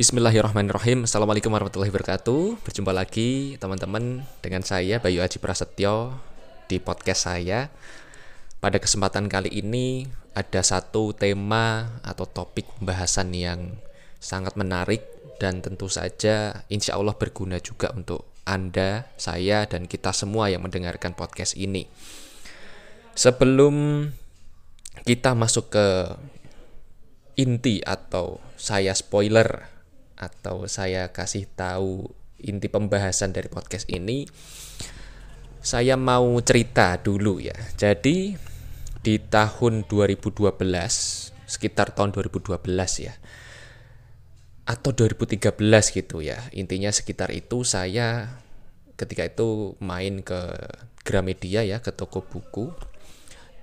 Bismillahirrahmanirrahim. Assalamualaikum warahmatullahi wabarakatuh. Berjumpa lagi teman-teman dengan saya Bayu Aji Prasetyo di podcast saya. Pada kesempatan kali ini ada satu tema atau topik pembahasan yang sangat menarik Dan tentu saja insya Allah berguna juga untuk Anda, saya, dan kita semua yang mendengarkan podcast ini. Sebelum kita masuk ke inti atau saya spoiler atau saya kasih tahu inti pembahasan dari podcast ini saya mau cerita dulu ya. Jadi di tahun 2012 sekitar tahun 2012 ya atau 2013 gitu ya intinya sekitar itu saya ketika itu main ke Gramedia ya ke toko buku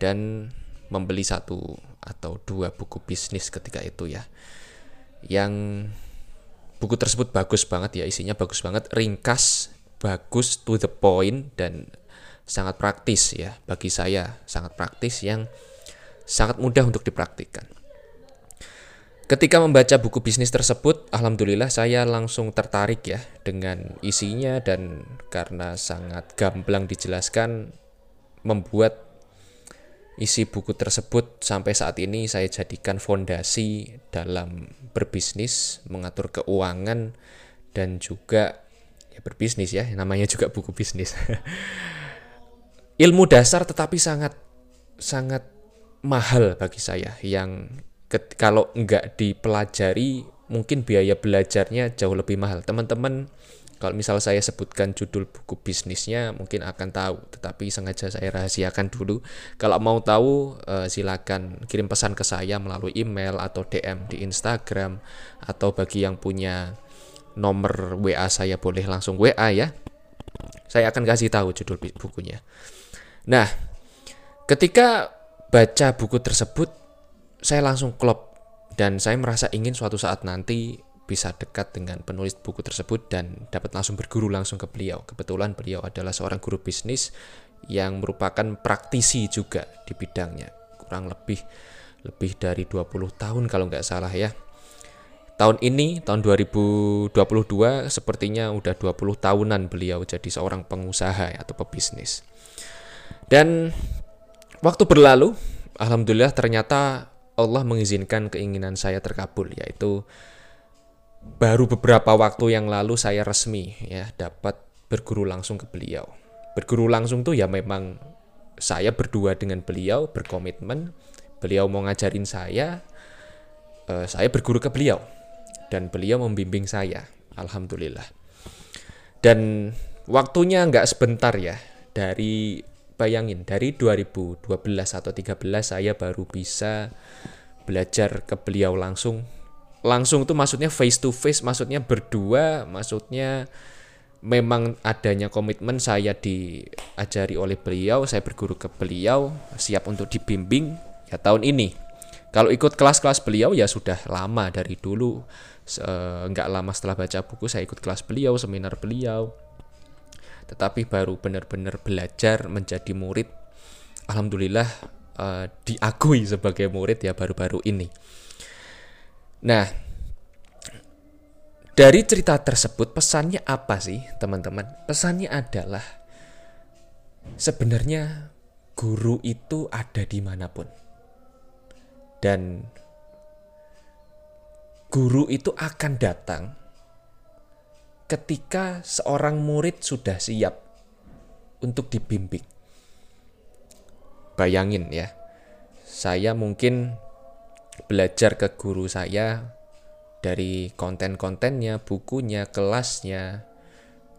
dan membeli satu atau dua buku bisnis ketika itu ya yang buku tersebut bagus banget ya isinya bagus banget ringkas bagus to the point dan sangat praktis ya. Bagi saya sangat praktis yang sangat mudah untuk dipraktikkan. Ketika membaca buku bisnis tersebut alhamdulillah saya langsung tertarik ya dengan isinya dan karena sangat gamblang dijelaskan membuat isi buku tersebut sampai saat ini saya jadikan fondasi dalam berbisnis, mengatur keuangan dan juga ya berbisnis ya, namanya juga buku bisnis. Ilmu dasar tetapi sangat sangat mahal bagi saya yang kalau nggak dipelajari mungkin biaya belajarnya jauh lebih mahal. Teman-teman kalau misal saya sebutkan judul buku bisnisnya mungkin akan tahu, tetapi sengaja saya rahasiakan dulu. Kalau mau tahu eh, silakan kirim pesan ke saya melalui email atau DM di Instagram atau bagi yang punya nomor WA saya boleh langsung WA ya. Saya akan kasih tahu judul bukunya. Nah, ketika baca buku tersebut saya langsung klop dan saya merasa ingin suatu saat nanti bisa dekat dengan penulis buku tersebut dan dapat langsung berguru langsung ke beliau. Kebetulan beliau adalah seorang guru bisnis yang merupakan praktisi juga di bidangnya. Kurang lebih lebih dari 20 tahun kalau nggak salah ya. Tahun ini, tahun 2022 sepertinya udah 20 tahunan beliau jadi seorang pengusaha atau pebisnis. Dan waktu berlalu, alhamdulillah ternyata Allah mengizinkan keinginan saya terkabul yaitu baru beberapa waktu yang lalu saya resmi ya dapat berguru langsung ke beliau. Berguru langsung tuh ya memang saya berdua dengan beliau berkomitmen, beliau mau ngajarin saya, uh, saya berguru ke beliau dan beliau membimbing saya, alhamdulillah. Dan waktunya nggak sebentar ya dari bayangin dari 2012 atau 13 saya baru bisa belajar ke beliau langsung langsung tuh maksudnya face to face maksudnya berdua maksudnya memang adanya komitmen saya diajari oleh beliau saya berguru ke beliau siap untuk dibimbing ya tahun ini. Kalau ikut kelas-kelas beliau ya sudah lama dari dulu. Nggak lama setelah baca buku saya ikut kelas beliau seminar beliau. Tetapi baru benar-benar belajar menjadi murid alhamdulillah uh, diakui sebagai murid ya baru-baru ini Nah, dari cerita tersebut pesannya apa sih teman-teman? Pesannya adalah sebenarnya guru itu ada di mana pun. Dan guru itu akan datang ketika seorang murid sudah siap untuk dibimbing. Bayangin ya, saya mungkin belajar ke guru saya dari konten-kontennya, bukunya, kelasnya,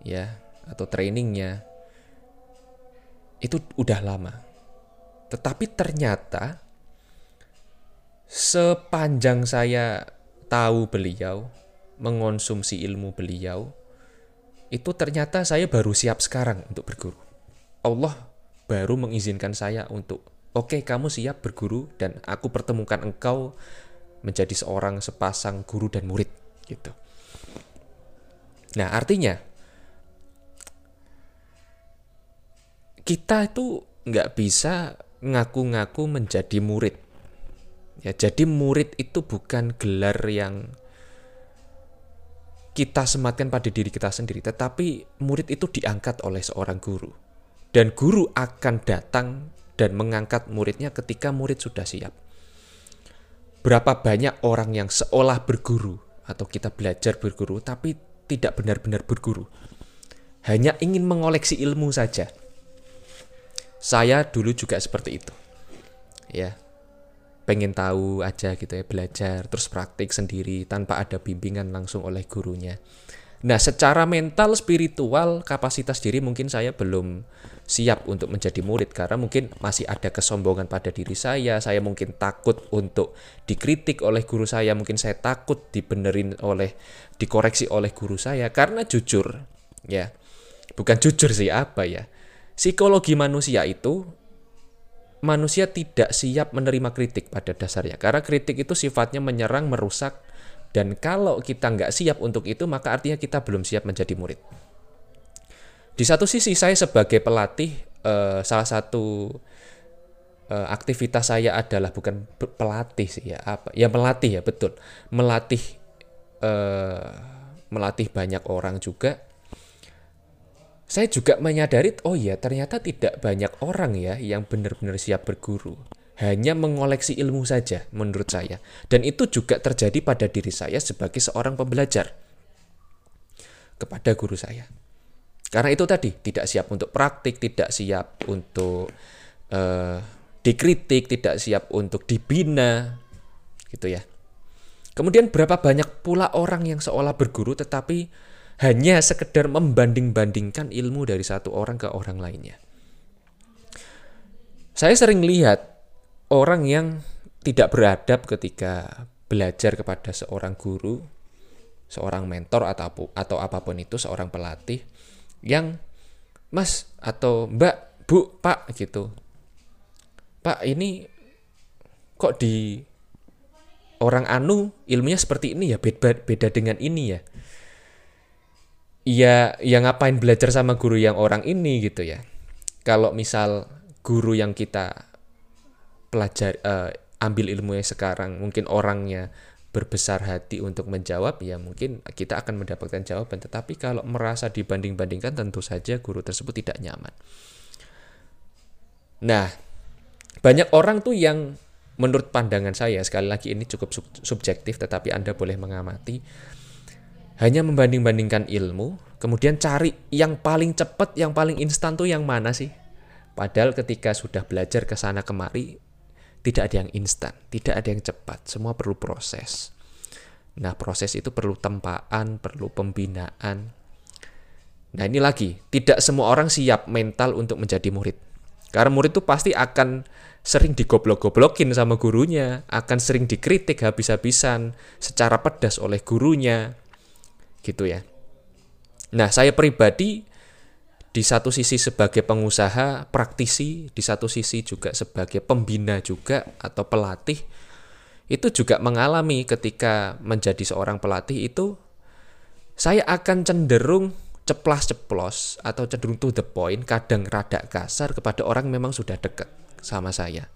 ya, atau trainingnya, itu udah lama. Tetapi ternyata sepanjang saya tahu beliau, mengonsumsi ilmu beliau, itu ternyata saya baru siap sekarang untuk berguru. Allah baru mengizinkan saya untuk Oke, kamu siap berguru dan aku pertemukan engkau menjadi seorang sepasang guru dan murid gitu. Nah, artinya kita itu nggak bisa ngaku-ngaku menjadi murid. Ya, jadi murid itu bukan gelar yang kita sematkan pada diri kita sendiri, tetapi murid itu diangkat oleh seorang guru. Dan guru akan datang dan mengangkat muridnya ketika murid sudah siap. Berapa banyak orang yang seolah berguru atau kita belajar berguru tapi tidak benar-benar berguru. Hanya ingin mengoleksi ilmu saja. Saya dulu juga seperti itu. Ya. Pengen tahu aja gitu ya, belajar terus praktik sendiri tanpa ada bimbingan langsung oleh gurunya. Nah, secara mental, spiritual, kapasitas diri mungkin saya belum siap untuk menjadi murid karena mungkin masih ada kesombongan pada diri saya. Saya mungkin takut untuk dikritik oleh guru saya, mungkin saya takut dibenerin oleh dikoreksi oleh guru saya karena jujur, ya. Bukan jujur sih apa ya. Psikologi manusia itu manusia tidak siap menerima kritik pada dasarnya karena kritik itu sifatnya menyerang, merusak dan kalau kita nggak siap untuk itu, maka artinya kita belum siap menjadi murid. Di satu sisi saya sebagai pelatih, eh, salah satu eh, aktivitas saya adalah bukan pelatih sih ya apa ya melatih ya betul. Melatih eh, melatih banyak orang juga. Saya juga menyadari oh ya ternyata tidak banyak orang ya yang benar-benar siap berguru hanya mengoleksi ilmu saja menurut saya. Dan itu juga terjadi pada diri saya sebagai seorang pembelajar kepada guru saya. Karena itu tadi tidak siap untuk praktik, tidak siap untuk uh, dikritik, tidak siap untuk dibina, gitu ya. Kemudian berapa banyak pula orang yang seolah berguru tetapi hanya sekedar membanding-bandingkan ilmu dari satu orang ke orang lainnya. Saya sering lihat orang yang tidak beradab ketika belajar kepada seorang guru, seorang mentor atau atau apa pun itu, seorang pelatih yang Mas atau Mbak, Bu, Pak gitu. Pak, ini kok di orang anu ilmunya seperti ini ya, beda beda dengan ini ya. Ya, ya ngapain belajar sama guru yang orang ini gitu ya. Kalau misal guru yang kita pelajar uh, ambil ilmunya sekarang mungkin orangnya berbesar hati untuk menjawab ya mungkin kita akan mendapatkan jawaban tetapi kalau merasa dibanding-bandingkan tentu saja guru tersebut tidak nyaman. Nah, banyak orang tuh yang menurut pandangan saya sekali lagi ini cukup subjektif tetapi Anda boleh mengamati hanya membanding-bandingkan ilmu, kemudian cari yang paling cepat, yang paling instan tuh yang mana sih? Padahal ketika sudah belajar ke sana kemari, tidak ada yang instan, tidak ada yang cepat, semua perlu proses. Nah, proses itu perlu tempaan, perlu pembinaan. Nah, ini lagi, tidak semua orang siap mental untuk menjadi murid. Karena murid itu pasti akan sering digoblok-goblokin sama gurunya, akan sering dikritik habis-habisan secara pedas oleh gurunya. Gitu ya. Nah, saya pribadi di satu sisi sebagai pengusaha, praktisi, di satu sisi juga sebagai pembina juga atau pelatih, itu juga mengalami ketika menjadi seorang pelatih itu saya akan cenderung ceplas-ceplos atau cenderung to the point, kadang rada kasar kepada orang memang sudah dekat sama saya.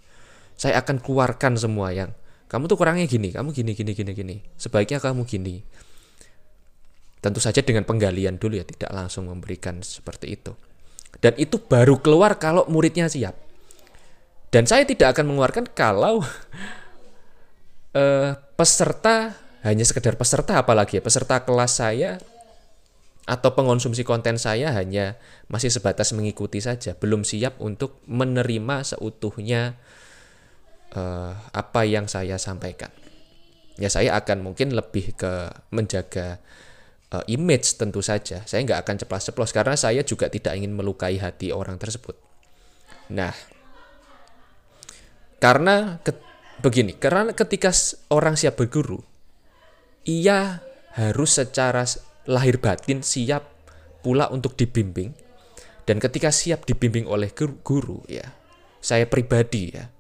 Saya akan keluarkan semua yang kamu tuh kurangnya gini, kamu gini gini gini gini. Sebaiknya kamu gini. Tentu saja dengan penggalian dulu ya, tidak langsung memberikan seperti itu. Dan itu baru keluar kalau muridnya siap. Dan saya tidak akan mengeluarkan kalau uh, peserta hanya sekedar peserta apalagi ya peserta kelas saya atau pengonsumsi konten saya hanya masih sebatas mengikuti saja, belum siap untuk menerima seutuhnya uh, apa yang saya sampaikan. Ya saya akan mungkin lebih ke menjaga uh, image tentu saja. Saya nggak akan ceplas-ceplos karena saya juga tidak ingin melukai hati orang tersebut. Nah, karena ke, begini, karena ketika orang siap berguru, ia harus secara lahir batin siap pula untuk dibimbing. Dan ketika siap dibimbing oleh guru, guru ya, saya pribadi ya,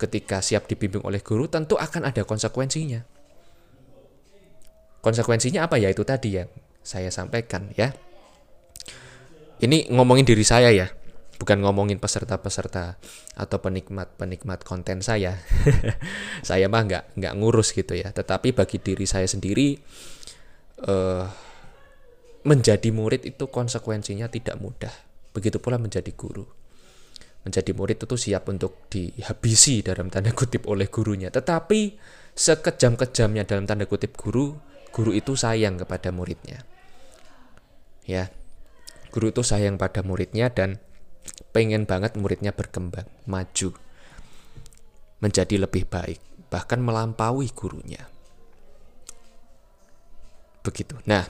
ketika siap dibimbing oleh guru tentu akan ada konsekuensinya. Konsekuensinya apa ya itu tadi yang saya sampaikan ya. Ini ngomongin diri saya ya, bukan ngomongin peserta-peserta atau penikmat-penikmat konten saya. saya mah nggak nggak ngurus gitu ya. Tetapi bagi diri saya sendiri, uh, menjadi murid itu konsekuensinya tidak mudah. Begitu pula menjadi guru. Menjadi murid itu siap untuk dihabisi dalam tanda kutip oleh gurunya. Tetapi sekejam-kejamnya dalam tanda kutip guru, guru itu sayang kepada muridnya. Ya, guru itu sayang pada muridnya dan pengen banget muridnya berkembang, maju, menjadi lebih baik, bahkan melampaui gurunya. Begitu. Nah,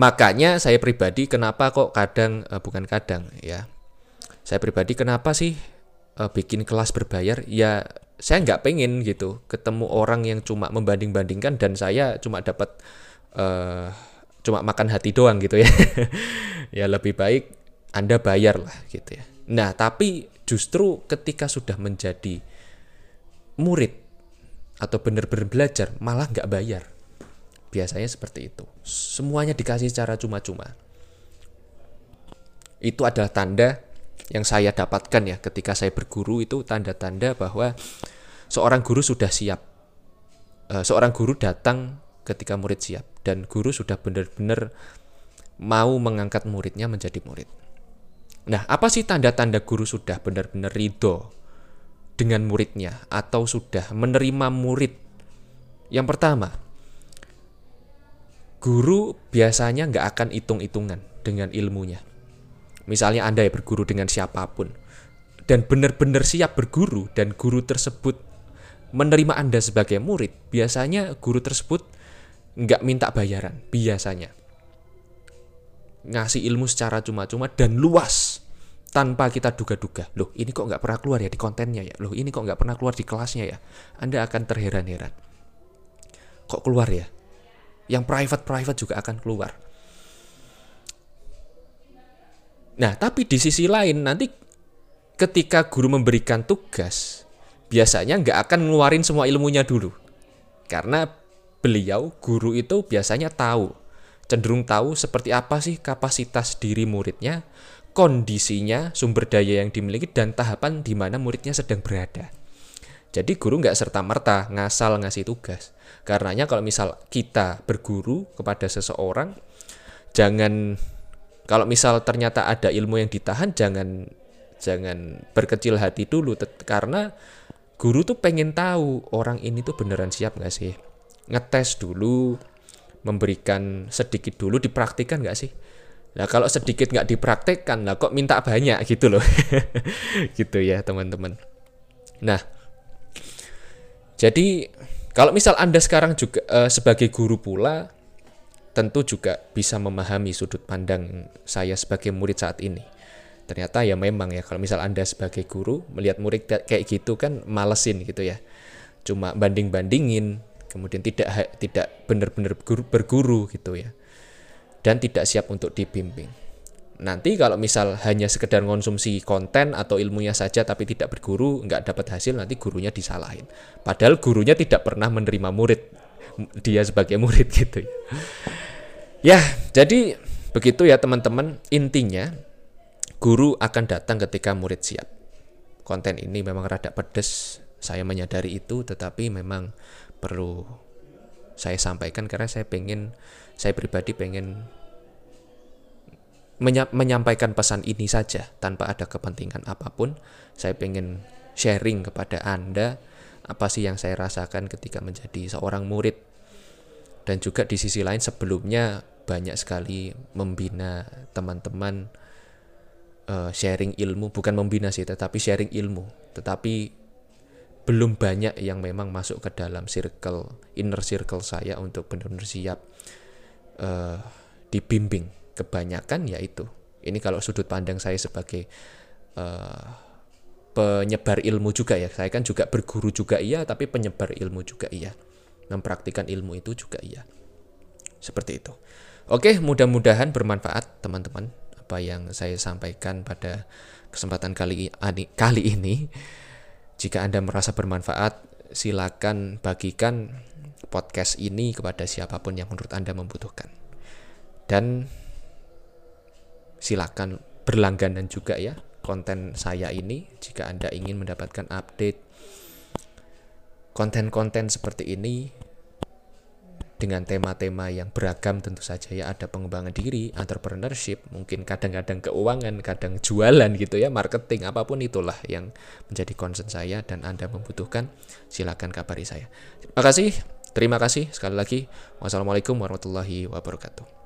Makanya saya pribadi kenapa kok kadang uh, bukan kadang ya. Saya pribadi kenapa sih uh, bikin kelas berbayar? Ya saya nggak pengen gitu ketemu orang yang cuma membanding-bandingkan dan saya cuma dapat uh, cuma makan hati doang gitu ya. ya lebih baik Anda bayar lah gitu ya. Nah, tapi justru ketika sudah menjadi murid atau benar-benar belajar malah nggak bayar Biasanya seperti itu. Semuanya dikasih secara cuma-cuma. Itu adalah tanda yang saya dapatkan ya ketika saya berguru itu tanda-tanda bahwa seorang guru sudah siap. Eh, seorang guru datang ketika murid siap dan guru sudah benar-benar mau mengangkat muridnya menjadi murid. Nah, apa sih tanda-tanda guru sudah benar-benar ridho dengan muridnya atau sudah menerima murid? Yang pertama, guru biasanya nggak akan hitung-hitungan dengan ilmunya. Misalnya Anda ya berguru dengan siapa pun dan benar-benar siap berguru dan guru tersebut menerima Anda sebagai murid, biasanya guru tersebut nggak minta bayaran, biasanya. Ngasih ilmu secara cuma-cuma dan luas tanpa kita duga-duga. Loh ini kok nggak pernah keluar ya di kontennya ya? Loh ini kok nggak pernah keluar di kelasnya ya? Anda akan terheran-heran. Kok keluar ya? yang private-private juga akan keluar. Nah, tapi di sisi lain nanti ketika guru memberikan tugas, biasanya nggak akan ngeluarin semua ilmunya dulu. Karena beliau, guru itu biasanya tahu, cenderung tahu seperti apa sih kapasitas diri muridnya, kondisinya, sumber daya yang dimiliki, dan tahapan di mana muridnya sedang berada. Jadi guru nggak serta-merta ngasal ngasih tugas. Karenanya kalau misal kita berguru kepada seseorang, jangan kalau misal ternyata ada ilmu yang ditahan, jangan jangan berkecil hati dulu, karena guru tuh pengen tahu orang ini tuh beneran siap nggak sih, ngetes dulu, memberikan sedikit dulu, dipraktikkan nggak sih? Nah kalau sedikit nggak dipraktekkan, lah kok minta banyak gitu loh, gitu ya teman-teman. Nah jadi kalau misal Anda sekarang juga uh, sebagai guru pula tentu juga bisa memahami sudut pandang saya sebagai murid saat ini. Ternyata ya memang ya kalau misal Anda sebagai guru melihat murid kayak gitu kan malesin gitu ya. Cuma banding-bandingin, kemudian tidak tidak benar-benar berguru gitu ya. Dan tidak siap untuk dibimbing. Nanti kalau misal hanya sekedar konsumsi konten atau ilmunya saja tapi tidak berguru, nggak dapat hasil, nanti gurunya disalahin. Padahal gurunya tidak pernah menerima murid, dia sebagai murid gitu ya. Ya, jadi begitu ya teman-teman. Intinya, guru akan datang ketika murid siap. Konten ini memang rada pedes, saya menyadari itu, tetapi memang perlu saya sampaikan karena saya pengen, saya pribadi pengen menyampaikan pesan ini saja tanpa ada kepentingan apa pun. Saya pengen sharing kepada Anda apa sih yang saya rasakan ketika menjadi seorang murid. Dan juga di sisi lain sebelumnya banyak sekali membina teman-teman uh, sharing ilmu, bukan membina sih, tetapi sharing ilmu. Tetapi belum banyak yang memang masuk ke dalam circle, inner circle saya untuk benar-benar siap uh, dibimbing. Kebanyakan yaitu ini kalau sudut pandang saya sebagai uh, penyebar ilmu juga ya. Saya kan juga berguru juga iya tapi penyebar ilmu juga iya mempraktikkan ilmu itu juga iya. Seperti itu. Oke mudah-mudahan bermanfaat teman-teman apa yang saya sampaikan pada kesempatan kali ini kali ini. Jika anda merasa bermanfaat silakan bagikan podcast ini kepada siapa pun yang menurut anda membutuhkan. Dan silakan berlangganan juga ya konten saya ini. Jika Anda ingin mendapatkan update konten-konten seperti ini dengan tema-tema yang beragam tentu saja ya ada pengembangan diri, entrepreneurship, mungkin kadang-kadang keuangan, kadang jualan gitu ya, marketing, apa pun itulah yang menjadi concern saya dan Anda membutuhkan, silakan kabari saya. Terima kasih, terima kasih sekali lagi. Wassalamualaikum warahmatullahi wabarakatuh.